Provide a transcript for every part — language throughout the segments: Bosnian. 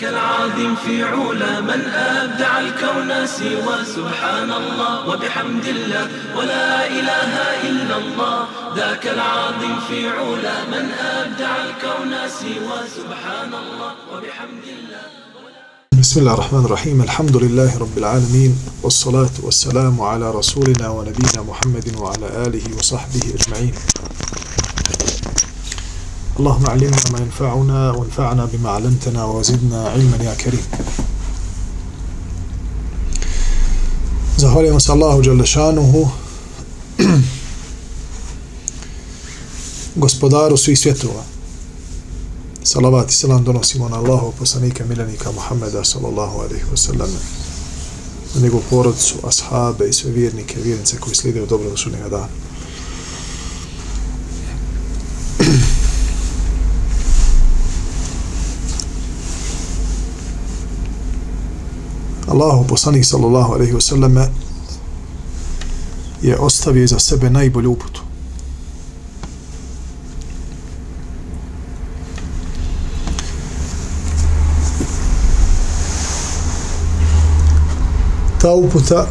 ذاك العظيم في علا من أبدع الكون سوى سبحان الله وبحمد الله ولا إله إلا الله. ذاك العظيم في علا من أبدع الكون سوى سبحان الله وبحمد الله. بسم الله الرحمن الرحيم. الحمد لله رب العالمين والصلاة والسلام على رسولنا ونبينا محمد وعلى آله وصحبه أجمعين. اللهم علمنا ما ينفعنا وانفعنا بما علمتنا وزدنا علما يا كريم Zahvaljujemo se Allahu Đalešanuhu, gospodaru svih svjetova. Salavat i selam donosimo na Allahu poslanika milenika Muhammeda sallallahu alaihi wa sallam na njegovu porodcu, ashabe i sve vjernike, vjernice koji slijede u dobro do sudnjega dana. Allahu poslanik sallallahu alejhi ve selleme je ostavio za sebe najbolju uputu. Ta uputa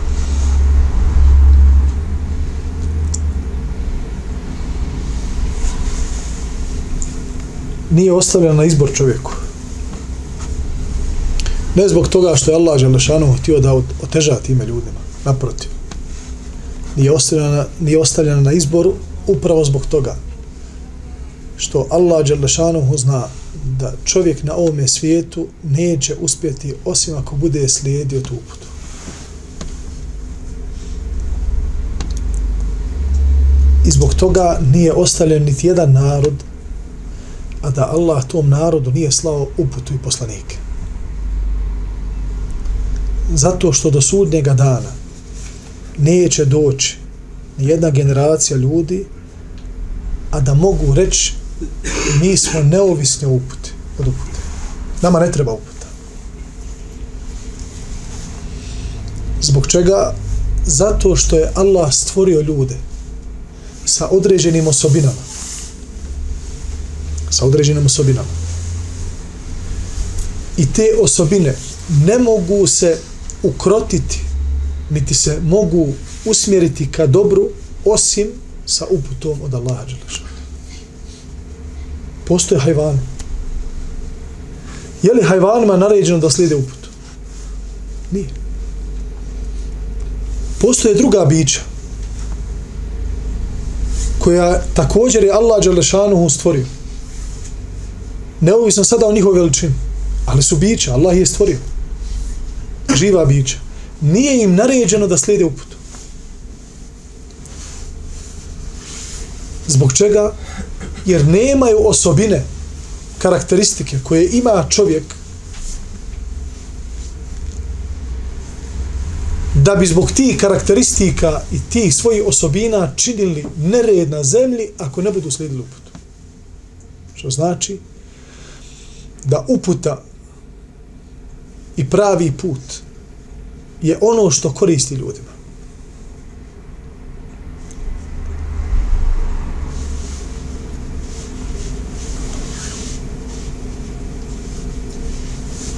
nije ostavljena na izbor čovjeku. Ne zbog toga što je Allah Želešanu htio da oteža time ljudima. Naprotiv. Nije ostavljena, nije ostavljena na izboru upravo zbog toga što Allah Želešanu zna da čovjek na ovome svijetu neće uspjeti osim ako bude slijedio tu uputu. I zbog toga nije ostavljen niti jedan narod, a da Allah tom narodu nije slao uputu i poslanike zato što do sudnjega dana neće doći ni jedna generacija ljudi a da mogu reći mi smo neovisni uputi, od upute. Nama ne treba uputa. Zbog čega? Zato što je Allah stvorio ljude sa određenim osobinama. Sa određenim osobinama. I te osobine ne mogu se ukrotiti, niti se mogu usmjeriti ka dobru, osim sa uputom od Allaha Đelešana. Postoje hajvani. Je li hajvanima naređeno da slijede uputu? Nije. Postoje druga bića koja također je Allah Đelešanuhu stvorio. Neovisno sada o njihovoj veličini, ali su bića, Allah je stvorio živa bića, nije im naređeno da slijede uputu. Zbog čega? Jer nemaju osobine, karakteristike koje ima čovjek da bi zbog tih karakteristika i tih svojih osobina činili nered na zemlji ako ne budu slijedili uputu. Što znači da uputa i pravi put je ono što koristi ljudima.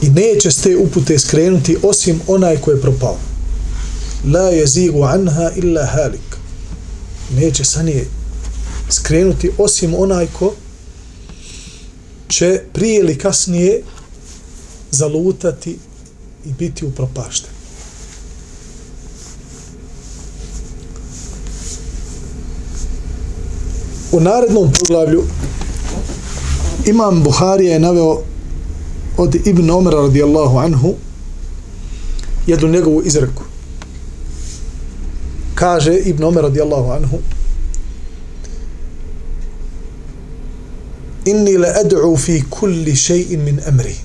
I neće s te upute skrenuti osim onaj ko je propao. La je zigu anha illa halik. Neće sa nje skrenuti osim onaj ko će prije ili kasnije zalutati i biti upropašten. U narednom poglavlju Imam Buharija je naveo od Ibn Omara radijallahu anhu jednu njegovu izreku. Kaže Ibn Omer radijallahu anhu Inni la ad'u fi kulli shay'in min amri.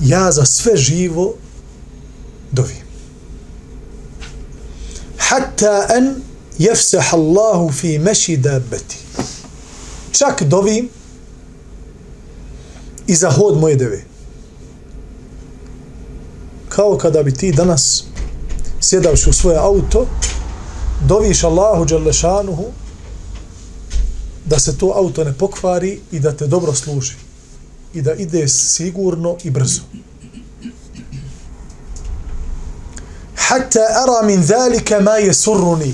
Ja za sve živo dovim. Hatta an jefsah Allahu fi meši dabbeti. Čak dovim i za hod moje deve. Kao kada bi ti danas sjedavši u svoje auto, doviš Allahu Đalešanuhu da se to auto ne pokvari i da te dobro služi i da ide sigurno i brzo. Hatta ara min zalika ma yasurruni.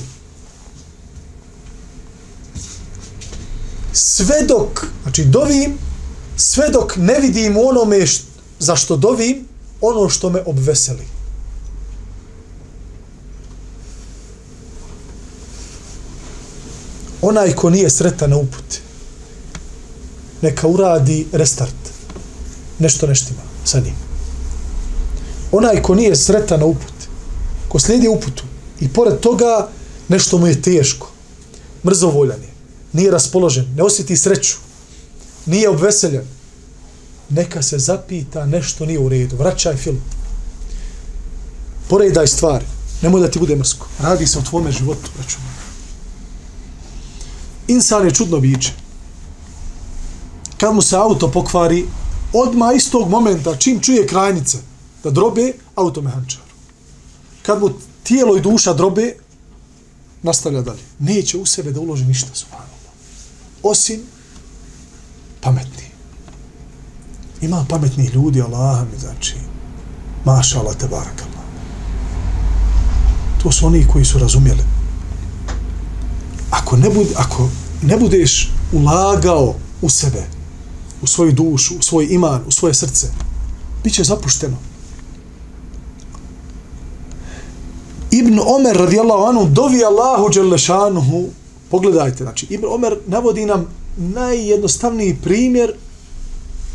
Sve dok, znači dovim, sve dok ne vidim onome št, za što dovim, ono što me obveseli. Onaj ko nije sretan na uput, neka uradi restart. Nešto neštima sa njim. Onaj ko nije sretan na uput, ko slijedi uputu i pored toga nešto mu je teško, mrzovoljan je, nije raspoložen, ne osjeti sreću, nije obveseljen, neka se zapita nešto nije u redu. Vraćaj film. Poredaj stvari. Nemoj da ti bude mrsko. Radi se o tvome životu. računaj. Insan je čudno biće. Kad mu se auto pokvari, odma istog momenta, čim čuje krajnice, da drobe, automehančar. Kad mu tijelo i duša drobe, nastavlja dalje. Neće u sebe da uloži ništa, subhanallah. Osim pametni. Ima pametnih ljudi, Allah mi znači, maša Allah te barakallah. To su oni koji su razumjeli. Ako ne, bud, ako ne budeš ulagao u sebe, u svoju dušu, u svoj iman, u svoje srce, bit će zapušteno. Ibn Omer radijallahu anhu dovi Allahu dželešanuhu pogledajte, znači Ibn Omer navodi nam najjednostavniji primjer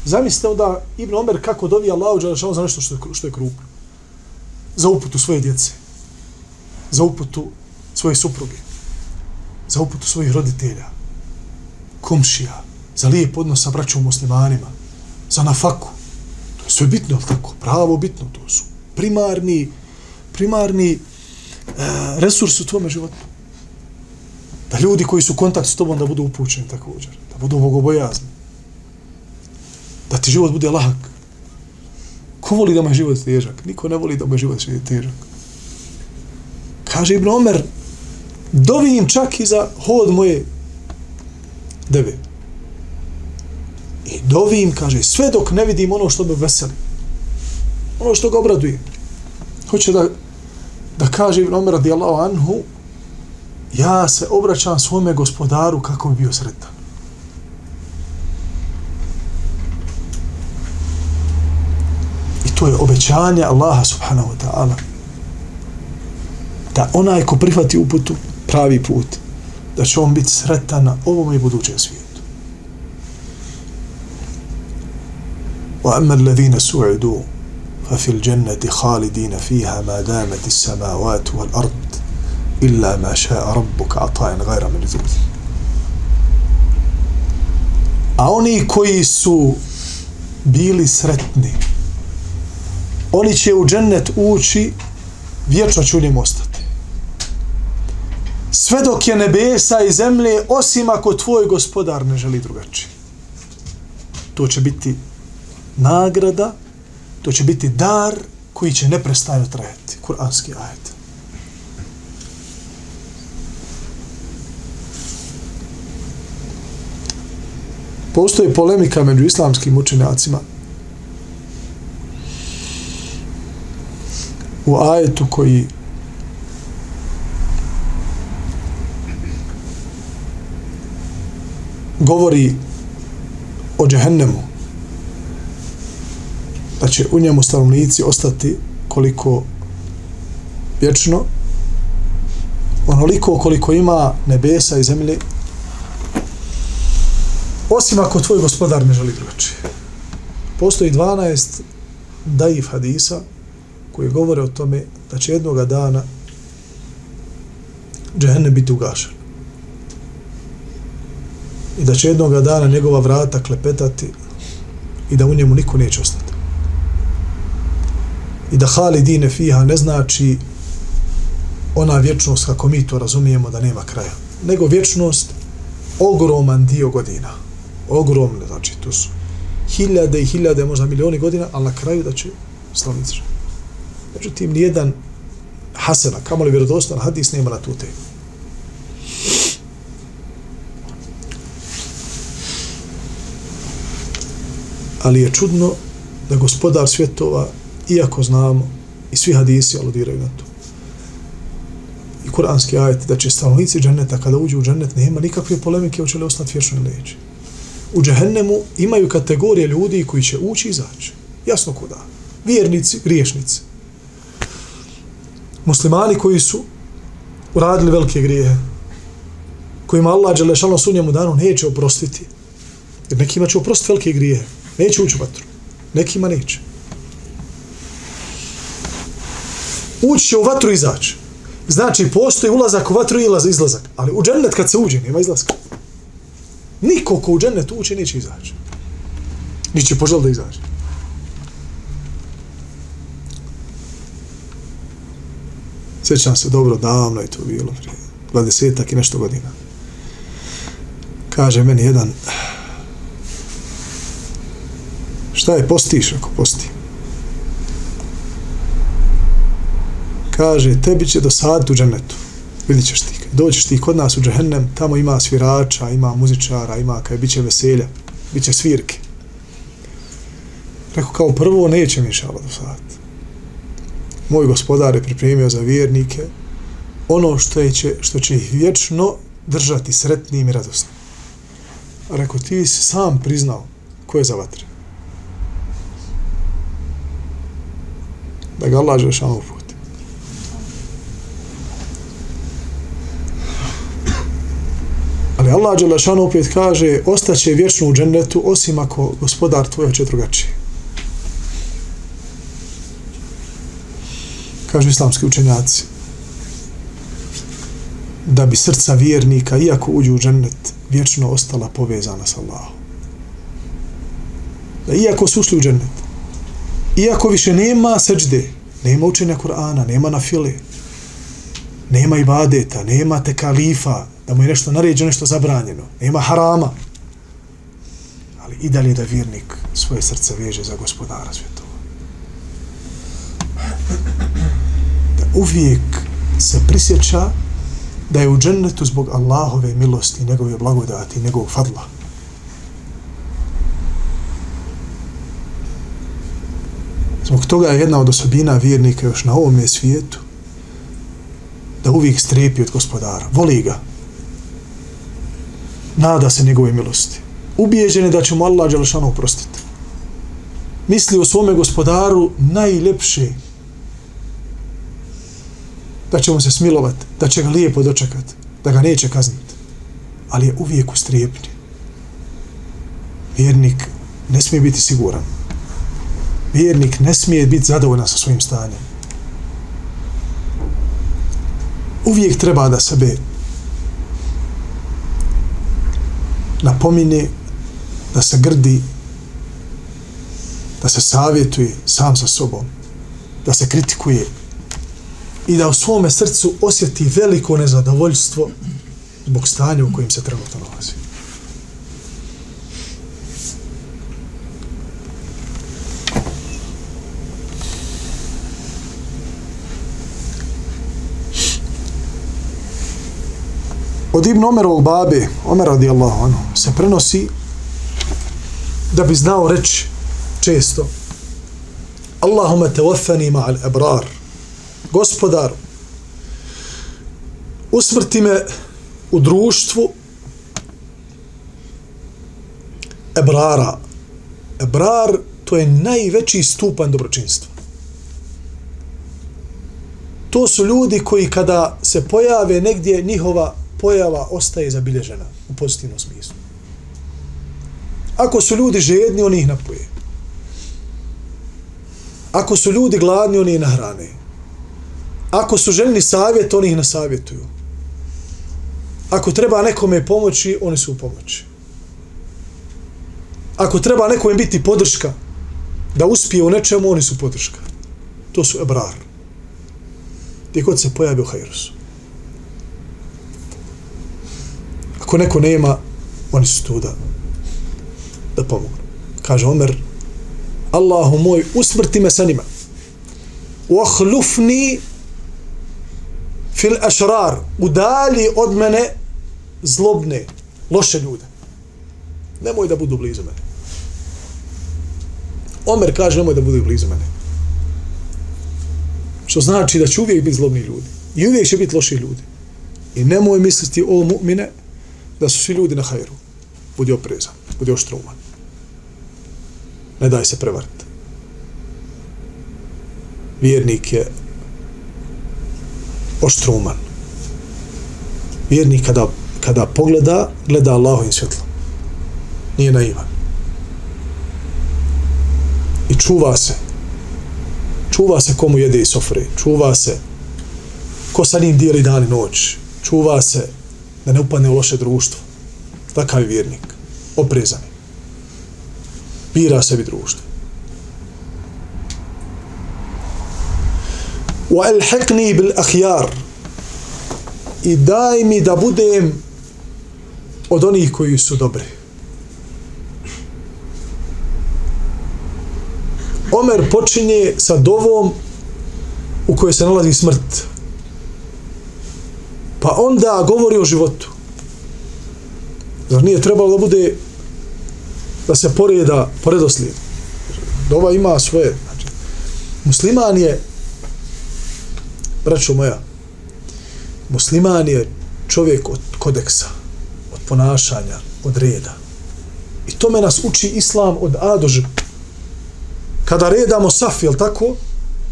Zamislite onda Ibn Omer kako dovi Allahu Đalešanu za nešto što je, što je krupno. Za uputu svoje djece. Za uputu svoje supruge. Za uputu svojih roditelja. Komšija. Za lijep odnos sa braćom muslimanima. Za nafaku. To je sve bitno, ali tako? Pravo bitno. To su primarni, primarni e, resurs u tvome životu. Da ljudi koji su u kontakt s tobom da budu upućeni također. Da budu bogobojazni da ti život bude lahak. Ko voli da mu je život težak? Niko ne voli da mu je život težak. Kaže Ibn Omer, dovim čak i za hod moje deve. I dovim, kaže, sve dok ne vidim ono što me veseli. Ono što ga obraduje. Hoće da, da kaže Ibn Omer radijallahu anhu, ja se obraćam svome gospodaru kako bi bio sretan. I to je obećanje Allaha subhanahu wa ta'ala da onaj ko prihvati uputu pravi put da će on biti sretan na ovom i budućem svijetu wa الذين سعدوا ففي fa fil jannati ما دامت السماوات damat wal ard illa ma sha'a rabbuka ata'an ghayra manzur a oni koji su bili sretni oni će u džennet ući, vječno će u njemu ostati. Sve dok je nebesa i zemlje, osim ako tvoj gospodar ne želi drugačije. To će biti nagrada, to će biti dar koji će neprestajno trajati. Kur'anski ajet. Postoji polemika među islamskim učenjacima u ajetu koji govori o džehennemu da će u njemu stanovnici ostati koliko vječno onoliko koliko ima nebesa i zemlje osim ako tvoj gospodar ne želi drugačije postoji 12 daif hadisa koji govore o tome da će jednog dana džehennem biti ugašen. I da će jednog dana njegova vrata klepetati i da u njemu niko neće ostati. I da halidine fiha ne znači ona vječnost kako mi to razumijemo da nema kraja. Nego vječnost ogroman dio godina. Ogromne, znači to su hiljade i hiljade, možda milioni godina, ali na kraju da će slavnici žene. Međutim, nijedan hasena, kamoli vjerodostan hadis nema na tu temu. Ali je čudno da gospodar svjetova, iako znamo, i svi hadisi aludiraju na to, i kuranski ajet, da će stanovnici dženeta, kada uđu u dženet, nema nikakve polemike, hoće li ostati vječno ili neće. U džehennemu imaju kategorije ljudi koji će ući i izaći. Jasno kuda. Vjernici, griješnici muslimani koji su uradili velike grijehe, kojima Allah Đelešanu sunjemu danu neće oprostiti. Jer nekima će oprostiti velike grijehe. Neće ući u vatru. Nekima neće. Ući će u vatru i izaći. Znači, postoji ulazak u vatru i izlazak. Ali u džennet kad se uđe, nema izlazka. Niko ko u džennet uđe neće izaći. Niće požel da izađe. Sjećam se dobro, davno je to bilo, prije 20 i nešto godina. Kaže meni jedan, šta je, postiš ako posti? Kaže, tebi će dosaditi u džennetu. Vidit ćeš ti. Dođeš ti kod nas u džehennem, tamo ima svirača, ima muzičara, ima kaj bit će veselja, bit će svirke. Rekao, kao prvo, neće mi šala dosaditi moj gospodar je pripremio za vjernike ono što, je će, što će ih vječno držati sretnim i radosnim. Rekao, ti si sam priznao ko je za vatre. Da ga Allah Žešanu Allah žele opet kaže, ostaće vječno u džennetu, osim ako gospodar tvoj će drugačije. kažu islamski učenjaci, da bi srca vjernika, iako uđu u džennet, vječno ostala povezana sa Allahom. Da iako su ušli u džennet, iako više nema srđde, nema učenja Kur'ana, nema na file, nema ibadeta, nema te kalifa, da mu je nešto naređeno, nešto zabranjeno, nema harama, ali i dalje da vjernik svoje srce veže za gospodara svjetova Da uvijek se prisjeća da je u džennetu zbog Allahove milosti, njegove blagodati, njegovog fadla. Zbog toga je jedna od osobina vjernika još na ovome svijetu da uvijek strepi od gospodara. Voli ga. Nada se njegove milosti. Ubijeđen je da će mu Allah Đelešanu oprostiti. Misli o svome gospodaru najljepše da će mu se smilovat, da će ga lijepo dočekat, da ga neće kazniti. Ali je uvijek u strijepni. Vjernik ne smije biti siguran. Vjernik ne smije biti zadovoljan sa svojim stanjem. Uvijek treba da sebe napomine, da se grdi, da se savjetuje sam sa sobom, da se kritikuje, i da u svome srcu osjeti veliko nezadovoljstvo zbog stanja u kojim se trenutno nalazi. Od Ibn Omerovog babe, Omer radijallahu anhu, se prenosi da bi znao reći često Allahumma tawaffani ma'al ebrar gospodaru, usmrti me u društvu ebrara. Ebrar to je najveći stupan dobročinstva. To su ljudi koji kada se pojave negdje, njihova pojava ostaje zabilježena u pozitivnom smislu. Ako su ljudi žedni, oni ih napoje. Ako su ljudi gladni, oni ih nahrane. Ako su željni savjet, oni ih nasavjetuju. Ako treba nekome pomoći, oni su u pomoći. Ako treba nekome biti podrška, da uspije u nečemu, oni su podrška. To su ebrar. Gdje god se pojavi u hajrusu. Ako neko nema, oni su tu da, da pomogu. kaže Omer, Allahu moj, usmrti me sa njima. Uahlufni fil ašrar, udali od mene zlobne, loše ljude. Nemoj da budu blizu mene. Omer kaže, nemoj da budu blizu mene. Što znači da će uvijek biti zlobni ljudi. I uvijek će biti loši ljudi. I nemoj misliti o mu'mine da su svi ljudi na hajru. Budi oprezan, budi oštruman. Ne daj se prevariti. Vjernik je oštruman. Vjernik kada, kada pogleda, gleda Allahovim svjetlom. Nije naivan. I čuva se. Čuva se komu jede i sofre. Čuva se ko sa njim dijeli dan i noć. Čuva se da ne upadne u loše društvo. Takav je vjernik. Oprezan. Bira sebi društvo. وَأَلْحَقْنِي بِالْأَخْيَارِ bil akhyar i daj mi da budem od onih koji su dobri Omer počinje sa dovom u kojoj se nalazi smrt pa onda govori o životu zar nije trebalo da bude da se poreda poredoslijed dova ima svoje znači, musliman je braćo moja, musliman je čovjek od kodeksa, od ponašanja, od reda. I tome nas uči islam od A do Ž. Kada redamo saf, jel tako,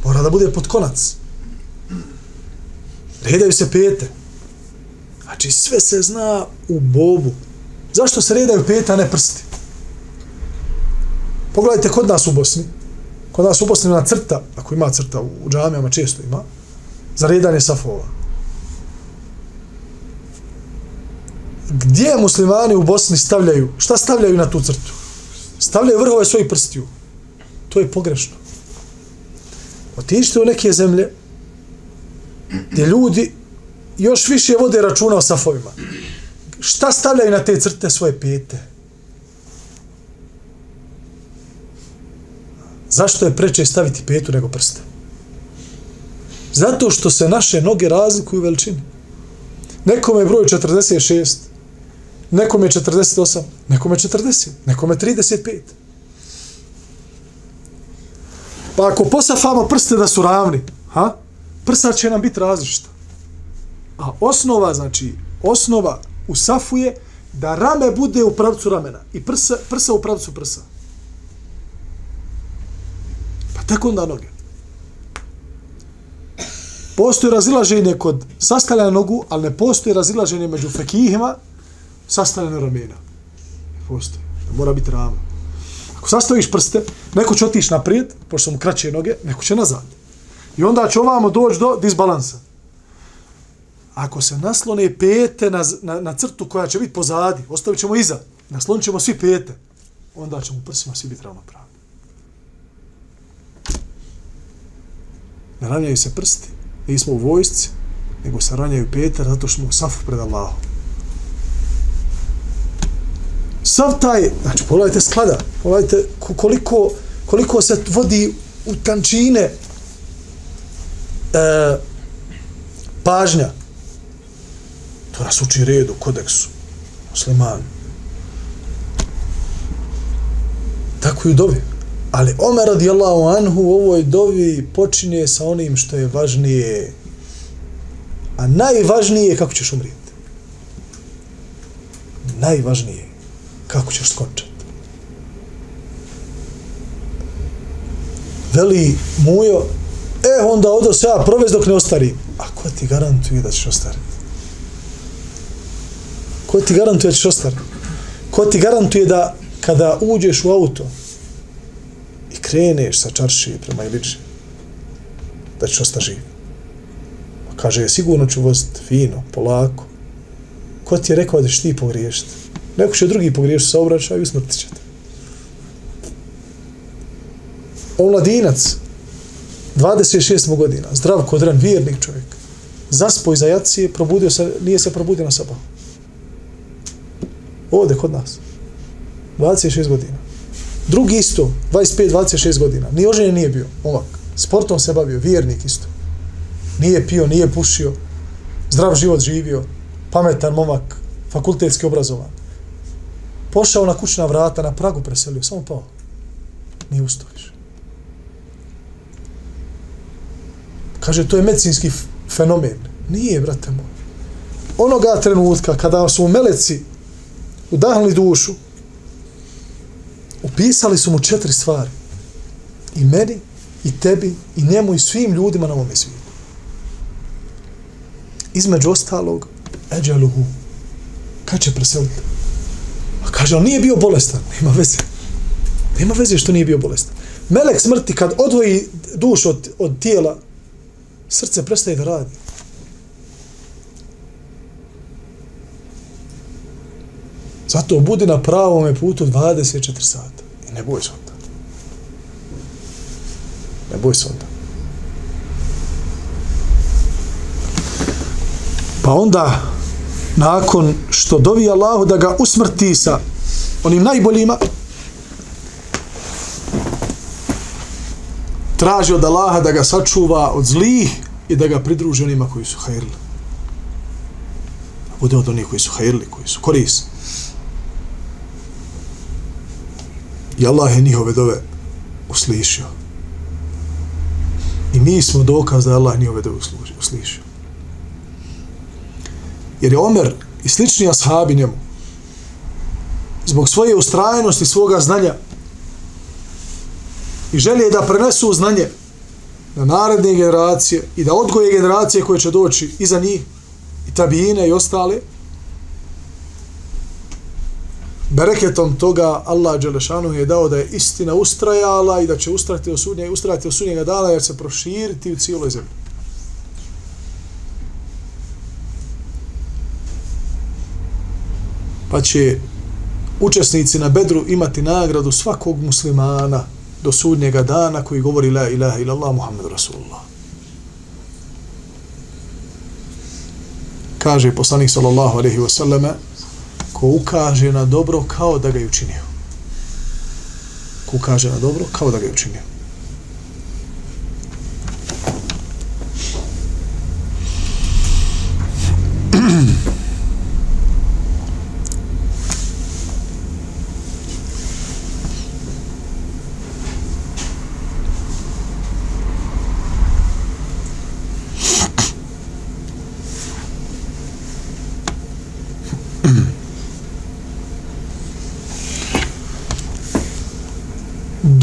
mora da bude pod konac. Redaju se pete. Znači sve se zna u bobu. Zašto se redaju peta, ne prsti? Pogledajte kod nas u Bosni. Kod nas u Bosni na crta, ako ima crta u džamijama, često ima, za redanje safova. Gdje muslimani u Bosni stavljaju, šta stavljaju na tu crtu? Stavljaju vrhove svojih prstiju. To je pogrešno. Otičite u neke zemlje gdje ljudi još više vode računa o safovima. Šta stavljaju na te crte svoje pete? Zašto je preče staviti petu nego prste? Zato što se naše noge razlikuju u veličini. Nekom je broj 46, nekom je 48, nekom je 40, nekom je 35. Pa ako posafamo prste da su ravni, ha? prsa će nam biti različita. A osnova, znači, osnova u safu je da rame bude u pravcu ramena i prsa, prsa u pravcu prsa. Pa tako onda noge. Postoji razilaženje kod sastavljanja nogu, ali ne postoji razilaženje među fekihima sastavljanja ramena. Postoji. Mora biti rama. Ako sastaviš prste, neko će otići naprijed, pošto su mu kraće noge, neko će nazad. I onda će ovamo doći do disbalansa. Ako se naslone pete na, na, na crtu koja će biti pozadi, ostavit ćemo iza, naslonit ćemo svi pete, onda ćemo prsima svi biti ravnopravni. Naravljaju se prsti, nismo u vojsci, nego se ranjaju pete zato što smo u safu pred Allahom. Sav taj, znači pogledajte sklada, pogledajte koliko, koliko se vodi u tančine e, pažnja. To nas uči redu, kodeksu, musliman. Tako i u dobi. Ali Omer radijallahu anhu u ovoj dovi počinje sa onim što je važnije. A najvažnije je kako ćeš umrijeti. Najvažnije kako ćeš skončati. Veli mujo, e onda odo se ja provez dok ne ostari. A ko ti garantuje da ćeš ostariti? Ko ti garantuje da ćeš ostariti? Ko ti garantuje da kada uđeš u auto, i kreneš sa čaršije prema Iliđe, da ćeš ostati živ. Pa kaže, sigurno ću voziti fino, polako. Ko ti je rekao da ćeš ti pogriješiti? Neko će drugi pogriješiti sa obraćaju i usmrtit će te. Omladinac, 26 godina, zdrav kodran, vjernik čovjek, zaspo iza jacije, probudio se, nije se probudio na sabah. Ovdje kod nas. 26 godina. Drugi isto, 25-26 godina, ni oženjen nije bio, momak. Sportom se bavio, vjernik isto. Nije pio, nije pušio, zdrav život živio, pametan momak, fakultetski obrazovan. Pošao na kućna vrata, na pragu preselio, samo pao. Nije ustao više. Kaže, to je medicinski fenomen. Nije, brate moj. Onoga trenutka kada su meleci udahnuli dušu, upisali su mu četiri stvari. I meni, i tebi, i njemu, i svim ljudima na ovome svijetu. Između ostalog, eđaluhu, kad će preseliti? A kaže, ali nije bio bolestan. Nema veze. Nema veze što nije bio bolestan. Melek smrti kad odvoji dušu od, od tijela, srce prestaje da radi. Zato budi na pravom putu 24 sata. I ne boj se onda. Ne boj se onda. Pa onda, nakon što dovi Allahu da ga usmrti sa onim najboljima, traži od Allaha da ga sačuva od zlih i da ga pridruži onima koji su hajrli. Bude od onih koji su hajrli, koji su korisni. I Allah je njihove dove uslišio. I mi smo dokaz da je Allah njihove dove uslišio. Jer je Omer i slični ashabi njemu zbog svoje ustrajenosti, svoga znanja i želje da prenesu znanje na naredne generacije i da odgoje generacije koje će doći iza njih i tabijine i ostale bereketom toga Allah Đelešanu je dao da je istina ustrajala i da će ustrajati od sudnje, ustrajati od sudnjega dana jer se proširiti u cijeloj zemlji. Pa će učesnici na Bedru imati nagradu svakog muslimana do sudnjega dana koji govori la ilaha illallah Muhammed Rasulullah. Kaže poslanik sallallahu alaihi wa sallame ko ukaže na dobro kao da ga je učinio. Ko ukaže na dobro kao da ga je učinio.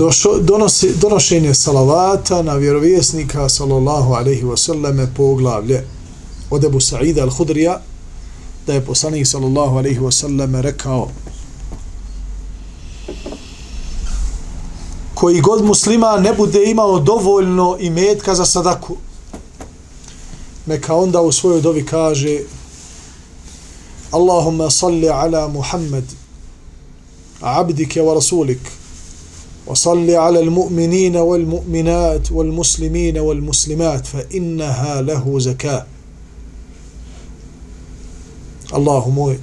Došo, donosi, donošenje salavata na vjerovjesnika sallallahu alaihi wasallame poglavlje od Ebu Sa'ida al-Hudrija da je poslanik sallallahu alaihi wasallame rekao koji god muslima ne bude imao dovoljno imetka za sadaku neka onda u svojoj dovi kaže Allahumma salli ala Muhammed abdike wa rasulik وصل على المؤمنين والمؤمنات والمسلمين والمسلمات فإنها له زكاة الله موي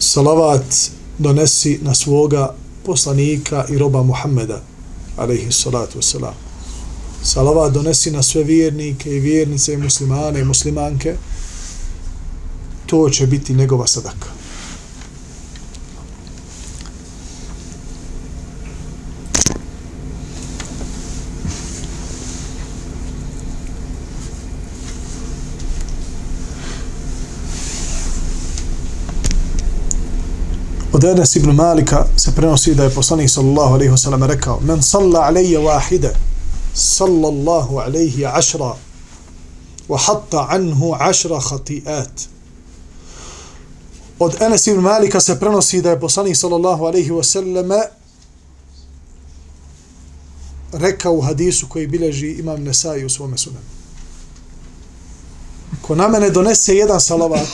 salavat donesi na svoga poslanika i roba Muhammeda alaihi salatu wasalam salavat donesi na sve vjernike i vjernice i muslimane i muslimanke to će biti njegova sadaka Od Enes ibn Malika se prenosi da je poslanik sallallahu alaihi wa sallam rekao Men salla alaije wahide sallallahu alaihi ašra wa hatta anhu ašra khati'at Od Enes ibn Malika se prenosi da je poslanik sallallahu alaihi wa sallam rekao u hadisu koji bileži imam Nesai u svome sunanu. Ko na mene donese jedan salavat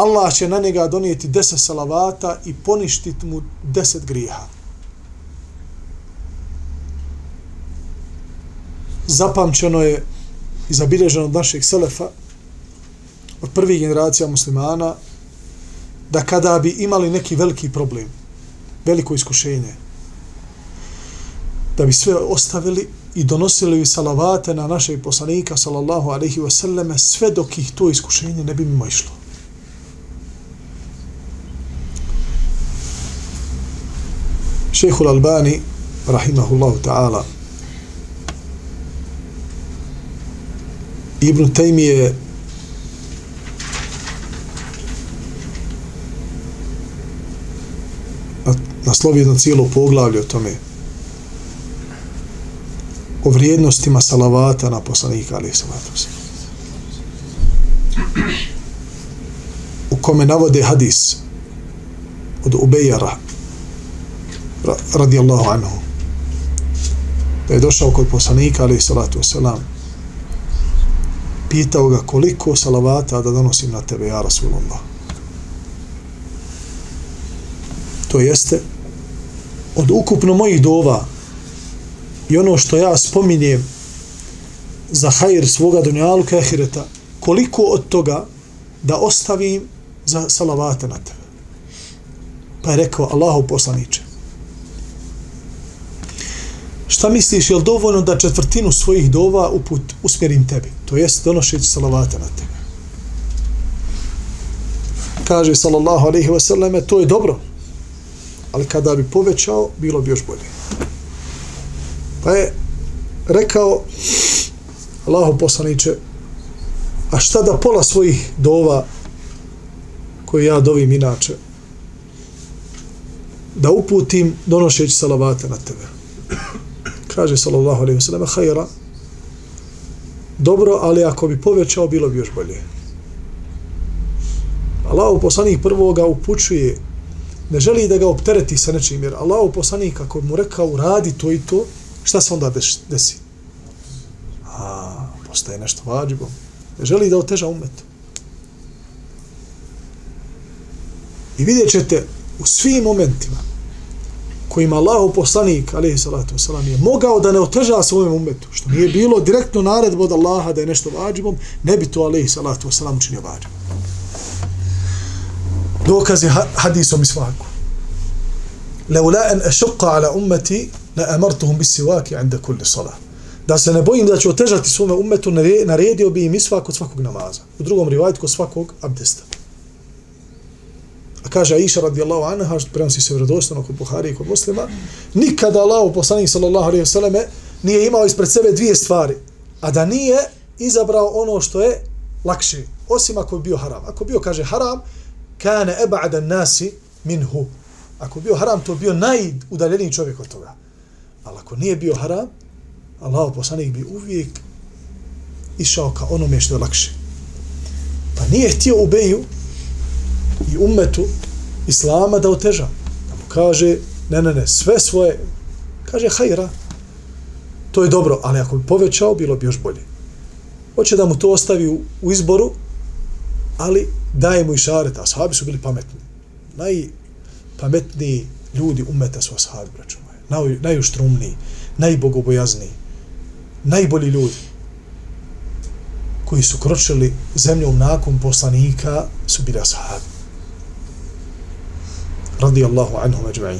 Allah će na njega donijeti deset salavata i poništiti mu deset grijeha. Zapamćeno je i zabilježeno od naših selefa, od prvih generacija muslimana, da kada bi imali neki veliki problem, veliko iskušenje. Da bi sve ostavili i donosili bi salavate na našeg poslanika sallallahu alaihi wasallame sve dok ih to iskušenje ne bi mimo išlo. Šehhul Albani rahimahullahu ta'ala. Ibn Taymi naslovi jedno cijelo poglavlje o tome o vrijednostima salavata na poslanika ali salatu u kome navode hadis od Ubejara radijallahu anhu da je došao kod poslanika ali salatu wasalam pitao ga koliko salavata da donosim na tebe ja Rasulullah to jeste od ukupno mojih dova i ono što ja spominjem za hajr svoga dunjalu ahireta koliko od toga da ostavim za salavate na tebe. Pa je rekao Allahu poslaniče. Šta misliš, je li dovoljno da četvrtinu svojih dova uput usmjerim tebi? To jest donošeći salavate na tebe. Kaže sallallahu alaihi wasallam, to je dobro. Ali kada bi povećao, bilo bi još bolje. Pa je rekao Allahu poslaniće, a šta da pola svojih dova koje ja dovim inače da uputim donošeći salavate na tebe kaže sallallahu alaihi ve sellem hajra dobro, ali ako bi povećao bilo bi još bolje Allahu poslanik prvoga upućuje ne želi da ga optereti sa nečim jer Allahu poslanik ako mu rekao uradi to i to šta se onda desi? A, postaje nešto vađivo. Ne želi da oteža umet. I vidjet ćete u svim momentima kojima Allahu poslanik, alaihi salatu wasalam, je mogao da ne oteža svojom umetu, što nije bilo direktno naredbo od Allaha da je nešto vađibom, ne bi to, alaihi salatu wasalam, učinio vađibom. Dokaz je hadisom i svaku. Leula en ešuqa ala ummeti la amartuhum bis sivaki 'inda kulli salah. Da se ne bojim da ću otežati svome ummetu, naredio bi im isvak kod svakog namaza. U drugom rivajtu kod svakog abdesta. A kaže Aisha radijallahu anha, što prenosi se vjerodostojno kod Buhari i kod muslima, nikada Allah, poslanik sallallahu alaihi wasallam, nije imao ispred sebe dvije stvari, a da nije izabrao ono što je lakše, osim ako je bio haram. Ako bio, kaže, haram, kane eba'da nasi minhu. Ako bio haram, to bio najudaljeniji čovjek od toga. Ali ako nije bio haram, Allah poslanik bi uvijek išao ka onome što je lakše. Pa nije htio Ubeju i umetu Islama da oteža. Da mu kaže, ne, ne, ne, sve svoje, kaže, hajra, to je dobro, ali ako bi povećao, bilo bi još bolje. Hoće da mu to ostavi u, u izboru, ali daje mu i šaret, a sahabi su bili pametni. Najpametniji ljudi umeta su ashabi, moje. naj, najuštrumniji, najbogobojazniji, najbolji ljudi koji su kročili zemljom nakon poslanika su bili ashabi. Radi Allahu anhu među'in.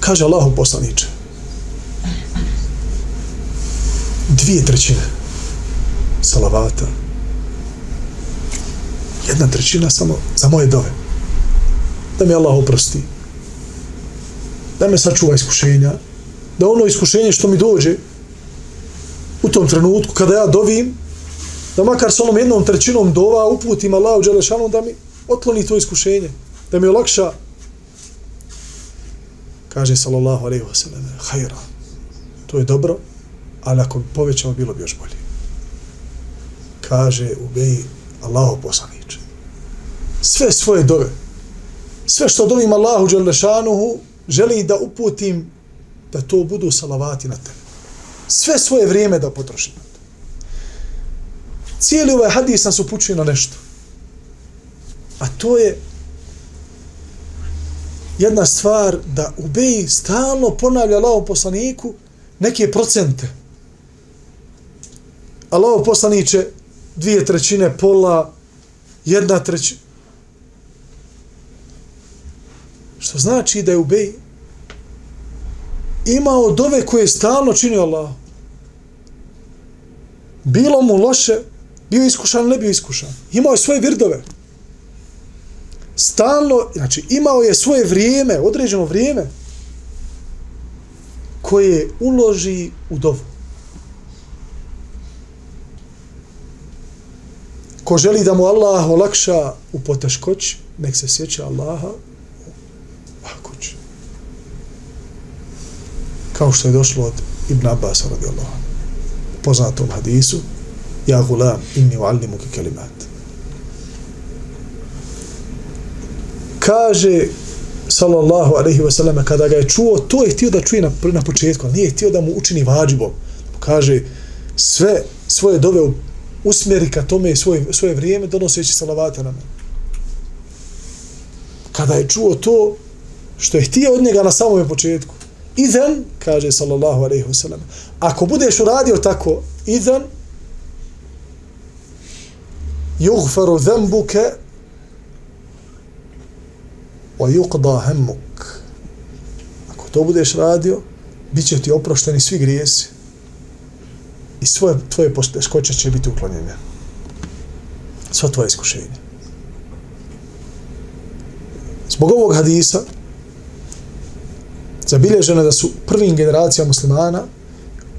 Kaže Allahu poslaniče, dvije trećine salavata, jedna trećina samo za moje dove. Da mi Allah oprosti da me sačuva iskušenja, da ono iskušenje što mi dođe u tom trenutku kada ja dovim, da makar s onom jednom trećinom dova uputim Allahu Đelešanu da mi otloni to iskušenje, da mi olakša kaže sallallahu alaihi wa sallam hajra, to je dobro ali ako bi povećao bilo bi još bolje kaže u Allaho Allahu poslaniče sve svoje dove sve što dovim Allahu Đelešanuhu želi da uputim da to budu salavati na tebe. Sve svoje vrijeme da potrošim na to. Cijeli ovaj hadis nas upućuje na nešto. A to je jedna stvar da u Beji stalno ponavlja Allaho poslaniku neke procente. Allaho poslaniće dvije trećine, pola, jedna trećina. Što znači da je Ubej imao dove koje je stalno činio Allah. Bilo mu loše, bio iskušan, ne bio iskušan. Imao je svoje virdove. Stalno, znači imao je svoje vrijeme, određeno vrijeme, koje uloži u dovu. Ko želi da mu Allah olakša u poteškoći, nek se sjeća Allaha u lahkoći. Kao što je došlo od Ibn Abbas radijallahu u poznatom hadisu Ja gulam, inni uallimu ki kelimat. Kaže sallallahu alaihi wasallam kada ga je čuo, to je htio da čuje na, na početku, ali nije htio da mu učini vađbom. Kaže sve svoje dove usmjeri ka tome svoje, svoje vrijeme donoseći salavate na mene. Kada je čuo to što je htio od njega na samom početku, idan, kaže sallallahu alaihi wasallam, ako budeš uradio tako, idan, yughfaru dhanbuka wa yuqda hammuk ako to budeš radio bit će ti oprošteni svi grijesi i svoje tvoje poteškoće će biti uklonjene. Sva tvoje iskušenja. Zbog ovog hadisa zabilježeno da su prvim generacija muslimana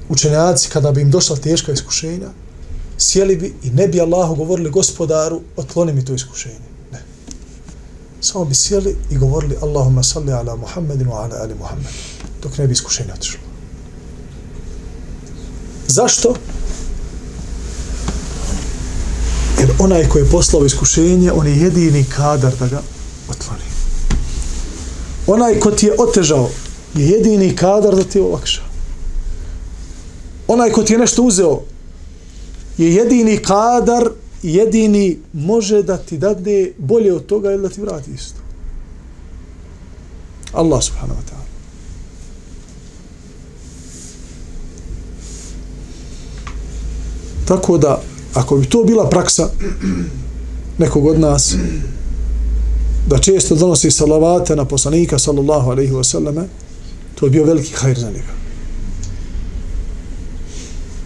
učenjaci kada bi im došla teška iskušenja sjeli bi i ne bi Allahu govorili gospodaru, otkloni mi to iskušenje. Samo bi sjeli i govorili Allahumma salli ala Muhammedin wa ala ali Muhammed. Dok ne bi iskušenje otišlo. Zašto? Jer onaj koji je poslao iskušenje, on je jedini kadar da ga otvori. Onaj ko ti je otežao, je jedini kadar da ti je olakša. Onaj ko ti je nešto uzeo, je jedini kadar, jedini može da ti dadne bolje od toga ili da ti vrati isto. Allah subhanahu wa ta'ala. Tako da, ako bi to bila praksa nekog od nas, da često donosi salavate na poslanika sallallahu alaihi wasallame, to je bio veliki hajr za njega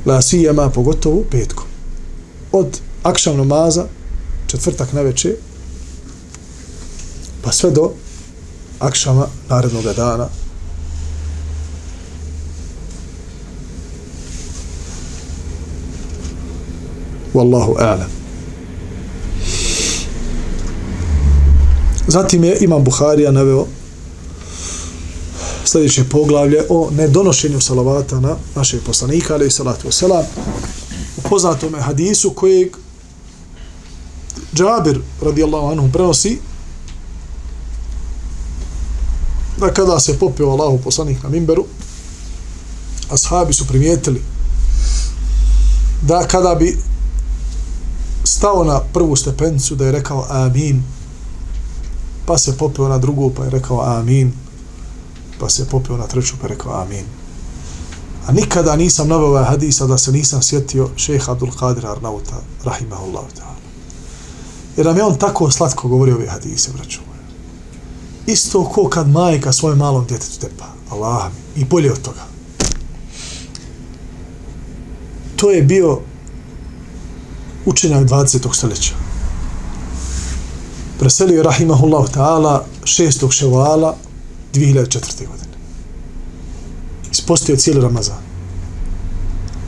la sijama pogotovo petkom. Od akšam namaza, četvrtak na večer, pa sve do akšama narednog dana. Wallahu a'lam. Zatim je Imam Buharija naveo sljedeće poglavlje o nedonošenju salavata na našeg poslanika, ali i salatu wasalam, u poznatome hadisu kojeg Džabir, radijallahu anhu, prenosi da kada se popio Allahu poslanik na mimberu, ashabi su primijetili da kada bi stao na prvu stepenicu da je rekao amin, pa se popio na drugu pa je rekao amin, pa se popio na treću pa je rekao amin. A nikada nisam naveo ovaj hadisa da se nisam sjetio šeha Abdul Qadir Arnauta, rahimahullahu ta'ala. Jer nam je on tako slatko govorio ove hadise, braću moja. Isto ko kad majka svoje malom djetetu tepa. Allah mi. I bolje od toga. To je bio učenjak 20. stoljeća. Preselio je rahimahullahu ta'ala 6. ševala 2004. godine. Ispostio cijeli Ramazan.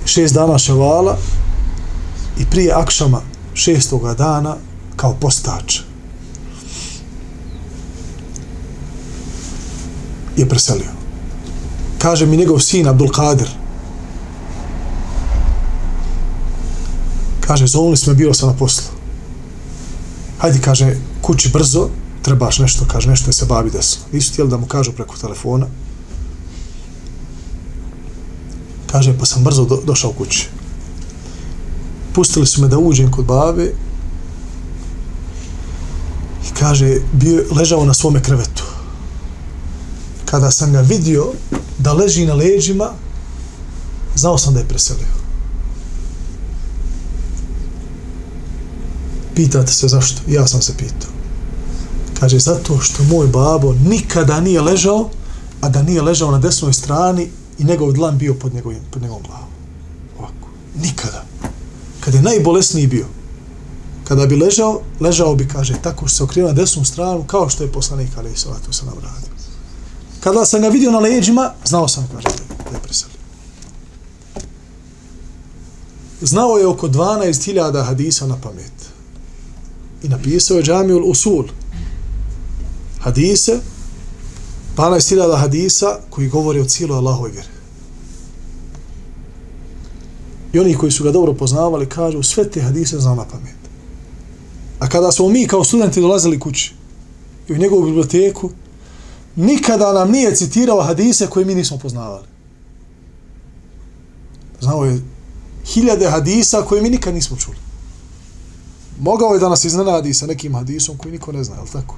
Šest dana ševala i prije akšama šestoga dana kao postač je preselio. Kaže mi njegov sin Abdul Kadir kaže, zovnili smo, bilo sam na poslu. Hajde, kaže, kući brzo, trebaš nešto, kaže, nešto je se babi desilo. Nisu htjeli da mu kažu preko telefona. Kaže, pa sam brzo do, došao kući. Pustili su me da uđem kod babe kaže, bio, ležao na svome krevetu. Kada sam ga vidio da leži na leđima, znao sam da je preselio. Pitate se zašto? Ja sam se pitao Kaže, zato što moj babo nikada nije ležao, a da nije ležao na desnoj strani i njegov dlan bio pod njegovim, pod njegovom glavom. Ovako. Nikada. Kad je najbolesniji bio, kada bi ležao, ležao bi, kaže, tako što se okrio na desnu stranu, kao što je poslanik, ali i salatu se nam radio. Kada sam ga vidio na leđima, znao sam, kaže, da je preselio. Znao je oko 12.000 hadisa na pamet. I napisao je Džamiul Usul. Hadise, 12.000 hadisa koji govori o cijelu Allahoj vjeri. I oni koji su ga dobro poznavali kažu sve te hadise znao na pamet. Kada smo mi kao studenti dolazili kući i u njegovu biblioteku, nikada nam nije citirao hadise koje mi nismo poznavali. Znao je hiljade hadisa koje mi nikad nismo čuli. Mogao je da nas iznenadi sa nekim hadisom koji niko ne zna, je tako?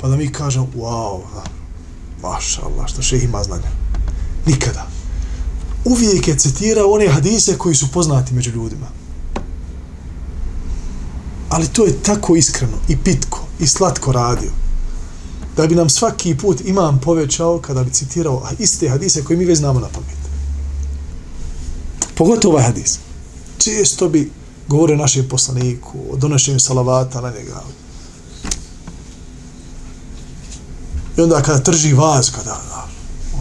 Pa da mi kažem, wow, da, maša Allah, što še ima znanja. Nikada. Uvijek je citirao one hadise koji su poznati među ljudima. Ali to je tako iskreno i pitko i slatko radio. Da bi nam svaki put imam povećao kada bi citirao iste hadise koje mi već znamo na pamet. Pogotovo ovaj hadis. Često bi govorio našem poslaniku o donošenju salavata na njega. I onda kada trži vaz, kada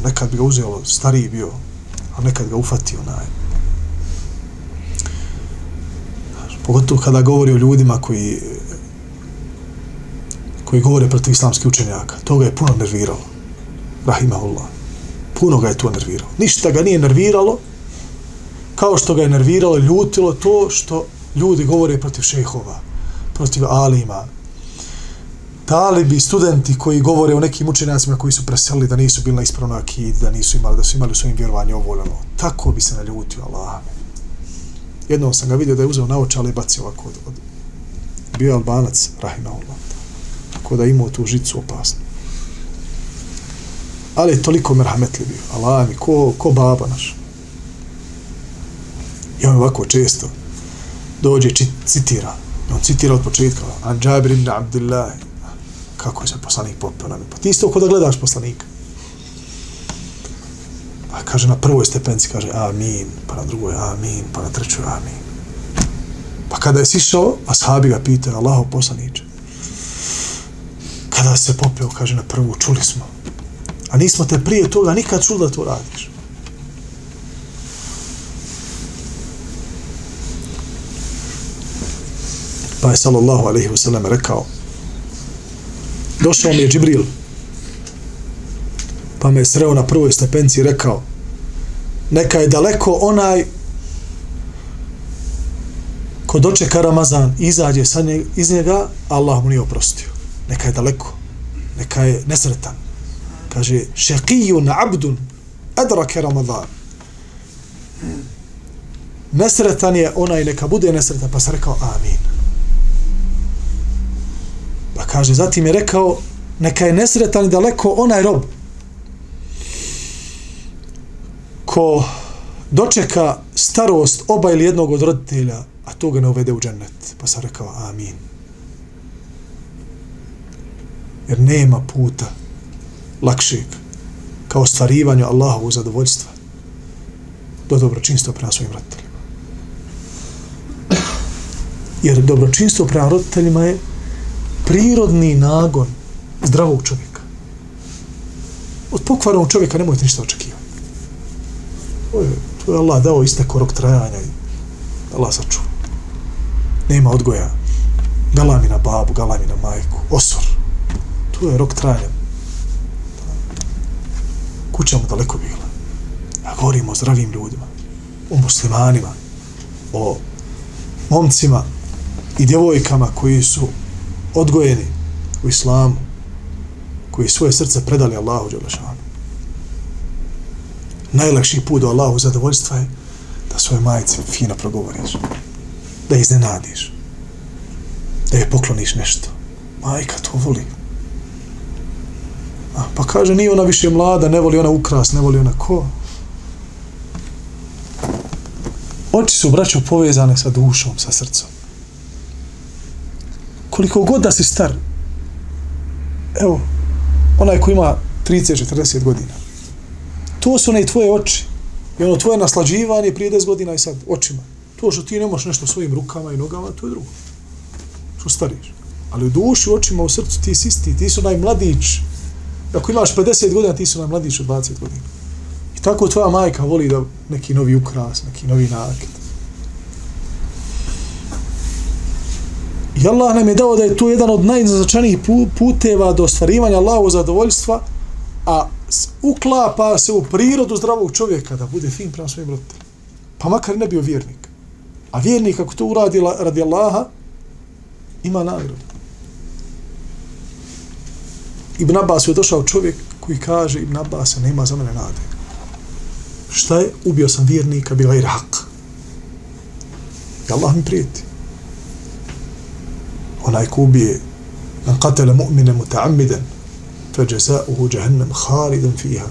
nekad bi ga uzeo, stariji bio, a nekad ga ufatio onaj Pogotovo kada govori o ljudima koji koji govore protiv islamskih učenjaka. To ga je puno nerviralo. Rahimahullah. Puno ga je to nerviralo. Ništa ga nije nerviralo, kao što ga je nerviralo ljutilo to što ljudi govore protiv šehova, protiv alima, talibi, studenti koji govore o nekim učenjacima koji su preselili da nisu bili na ispravnoj akid, da nisu imali, da su imali u svojim vjerovanju ovoljeno. Tako bi se naljutio, Allah. Jednom sam ga vidio da je uzeo naočale oče, bacio ovako od, od bio albanac, rahimahullah. Tako da imao tu žicu opasnu. Ali je toliko merhametli bio. Allah mi, ko, ko baba naš. I on ovako često dođe, čit, citira. On citira od početka. An Džabir ibn Abdullah. Kako je se poslanik popio na mi? Pa ti isto kod da gledaš poslanika. Pa kaže na prvoj stepenci, kaže amin, pa na drugoj amin, pa na trećoj amin. Pa kada je sišao, ashabi ga pitaju, Allaho poslaniče, kada se popeo, kaže na prvu, čuli smo. A nismo te prije toga nikad čuli da to radiš. Pa je sallallahu alaihi wasallam rekao došao mi je Džibril pa me je sreo na prvoj stepenci i rekao neka je daleko onaj ko dočeka Ramazan izađe sa njeg, iz njega Allah mu nije oprostio. Neka je daleko neka je nesretan. Kaže šekijun abdun edrake Ramazan nesretan je onaj neka bude nesretan. Pa se rekao amin. Pa kaže, zatim je rekao, neka je nesretan i daleko onaj rob ko dočeka starost oba ili jednog od roditelja, a to ga ne uvede u džennet. Pa sam rekao, amin. Jer nema puta lakšeg kao ostvarivanju Allahovu zadovoljstva do dobročinstva prema svojim roditeljima. Jer dobročinstvo prema roditeljima je prirodni nagon zdravog čovjeka. Od pokvarnog čovjeka nemojte ništa očekivati. To je, to je Allah dao iste korok trajanja i Allah sačuva. Nema odgoja. Galami na babu, galami na majku. Osor. To je rok trajanja. Kuća mu daleko bila. Ja govorimo o zdravim ljudima. O muslimanima. O momcima i djevojkama koji su odgojeni u islamu, koji svoje srce predali Allahu Đelešanu. Najlakši put do Allahu zadovoljstva je da svoje majice fino progovoriš, da je iznenadiš, da je pokloniš nešto. Majka to voli. A, pa kaže, nije ona više mlada, ne voli ona ukras, ne voli ona ko. Oči su, braćo, povezane sa dušom, sa srcom koliko god da si star, evo, onaj ko ima 30-40 godina, to su ne tvoje oči. I ono tvoje naslađivanje prije 10 godina i sad očima. To što ti ne možeš nešto svojim rukama i nogama, to je drugo. Što stariš. Ali u duši, u očima, u srcu ti si isti, ti su najmladić. Ako imaš 50 godina, ti su najmladić od 20 godina. I tako tvoja majka voli da neki novi ukras, neki novi nakit. I Allah nam je dao da je to jedan od najznačajnijih puteva do ostvarivanja Allahu zadovoljstva, a uklapa se u prirodu zdravog čovjeka da bude fin prema svojim roditeljima. Pa makar ne bio vjernik. A vjernik ako to uradi radi Allaha, ima nagradu. Ibn Abbas je došao čovjek koji kaže Ibn Abbas nema za mene nade. Šta je? Ubio sam vjernika, bila je rak. I Allah mi prijeti. Onaj ko ubije man katele mu'mina muta'ammidan فجزاؤه جهنم خالدا فيها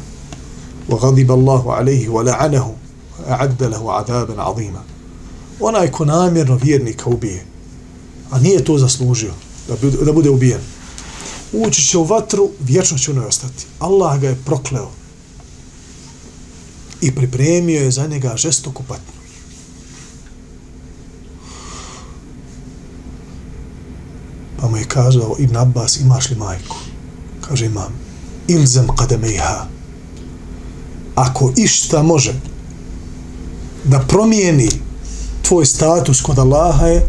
وغضب الله عليه ولعنه وأعد له عذابا عظيما onaj ko namjerno vjernika ubije, a nije to zaslužio da bude, da bude ubijen, ući će u vatru, vječno će u njoj ostati. Allah ga je prokleo i pripremio je za njega žestoku patnju. Pa mu je kazao Ibn Abbas, imaš li majku? Kaže imam, ilzam kademejha. Ako išta može da promijeni tvoj status kod Allaha je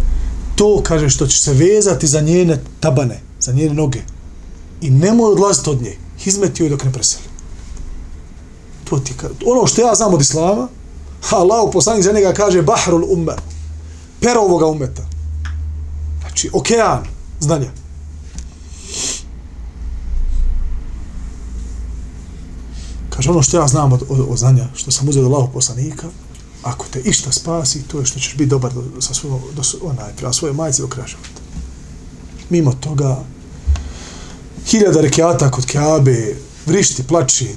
to, kaže, što će se vezati za njene tabane, za njene noge. I nemoj odlaziti od nje. Hizmeti joj dok ne preseli. To ti kaže. Ono što ja znam od Islama, Allah u poslanih za njega kaže Bahrul umme. Pero ovoga umeta. Znači, okean znanja. Kaže, ono što ja znam od, od, od znanja, što sam uzeo od Allahog poslanika, ako te išta spasi, to je što ćeš biti dobar do, sa svojom, do, onaj, prema svoje majice do kraja života. Mimo toga, hiljada rekiata kod Kaabe, vrišti, plači,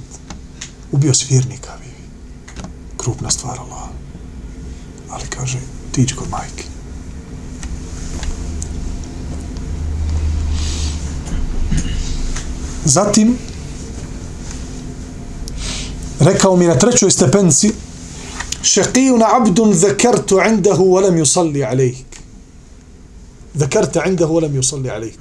ubio si vjernika, vi. Krupna stvar, Allah. Ali kaže, ti kod majke. Zatim, rekao mi na trećoj stepenci, šeqijuna abdun zakartu indahu walam yusalli alejk. Zakarta indahu walam yusalli alejk.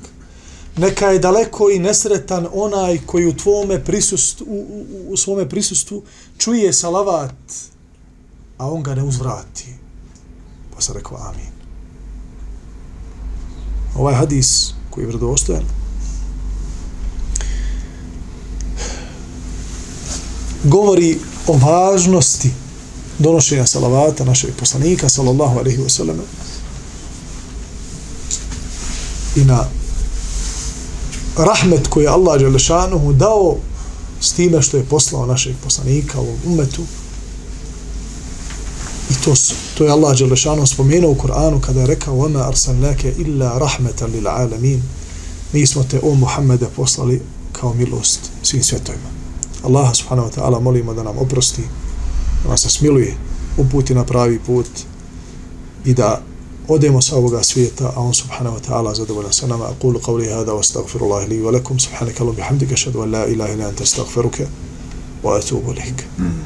Neka je daleko i nesretan onaj koji u tvome prisustvu, u, u, u svome prisustvu čuje salavat, a on ga ne uzvrati. Pa se rekao amin. Ovaj hadis koji je vredostojan, govori o važnosti donošenja salavata našeg poslanika sallallahu alaihi wa sallam i na rahmet koji je Allah Đelešanuhu dao s time što je poslao našeg poslanika u umetu i to, to je Allah Đelešanuhu spomenuo u Kur'anu kada je rekao وَمَا أَرْسَلْنَاكَ إِلَّا رَحْمَةً لِلْعَالَمِينَ mi smo te o Muhammede poslali kao milost svim svjetovima Allah subhanahu wa ta'ala molimo da nam oprosti, da nas smiluje, uputi na pravi put i da odemo sa ovoga svijeta, a on subhanahu wa ta'ala zadovoljan sa nama. Aqulu qavli hada wa astaghfirullahi li wa lakum subhanaka Allah bihamdika shadu an la ilaha illa anta astaghfiruka wa atubu ilaik. Mm.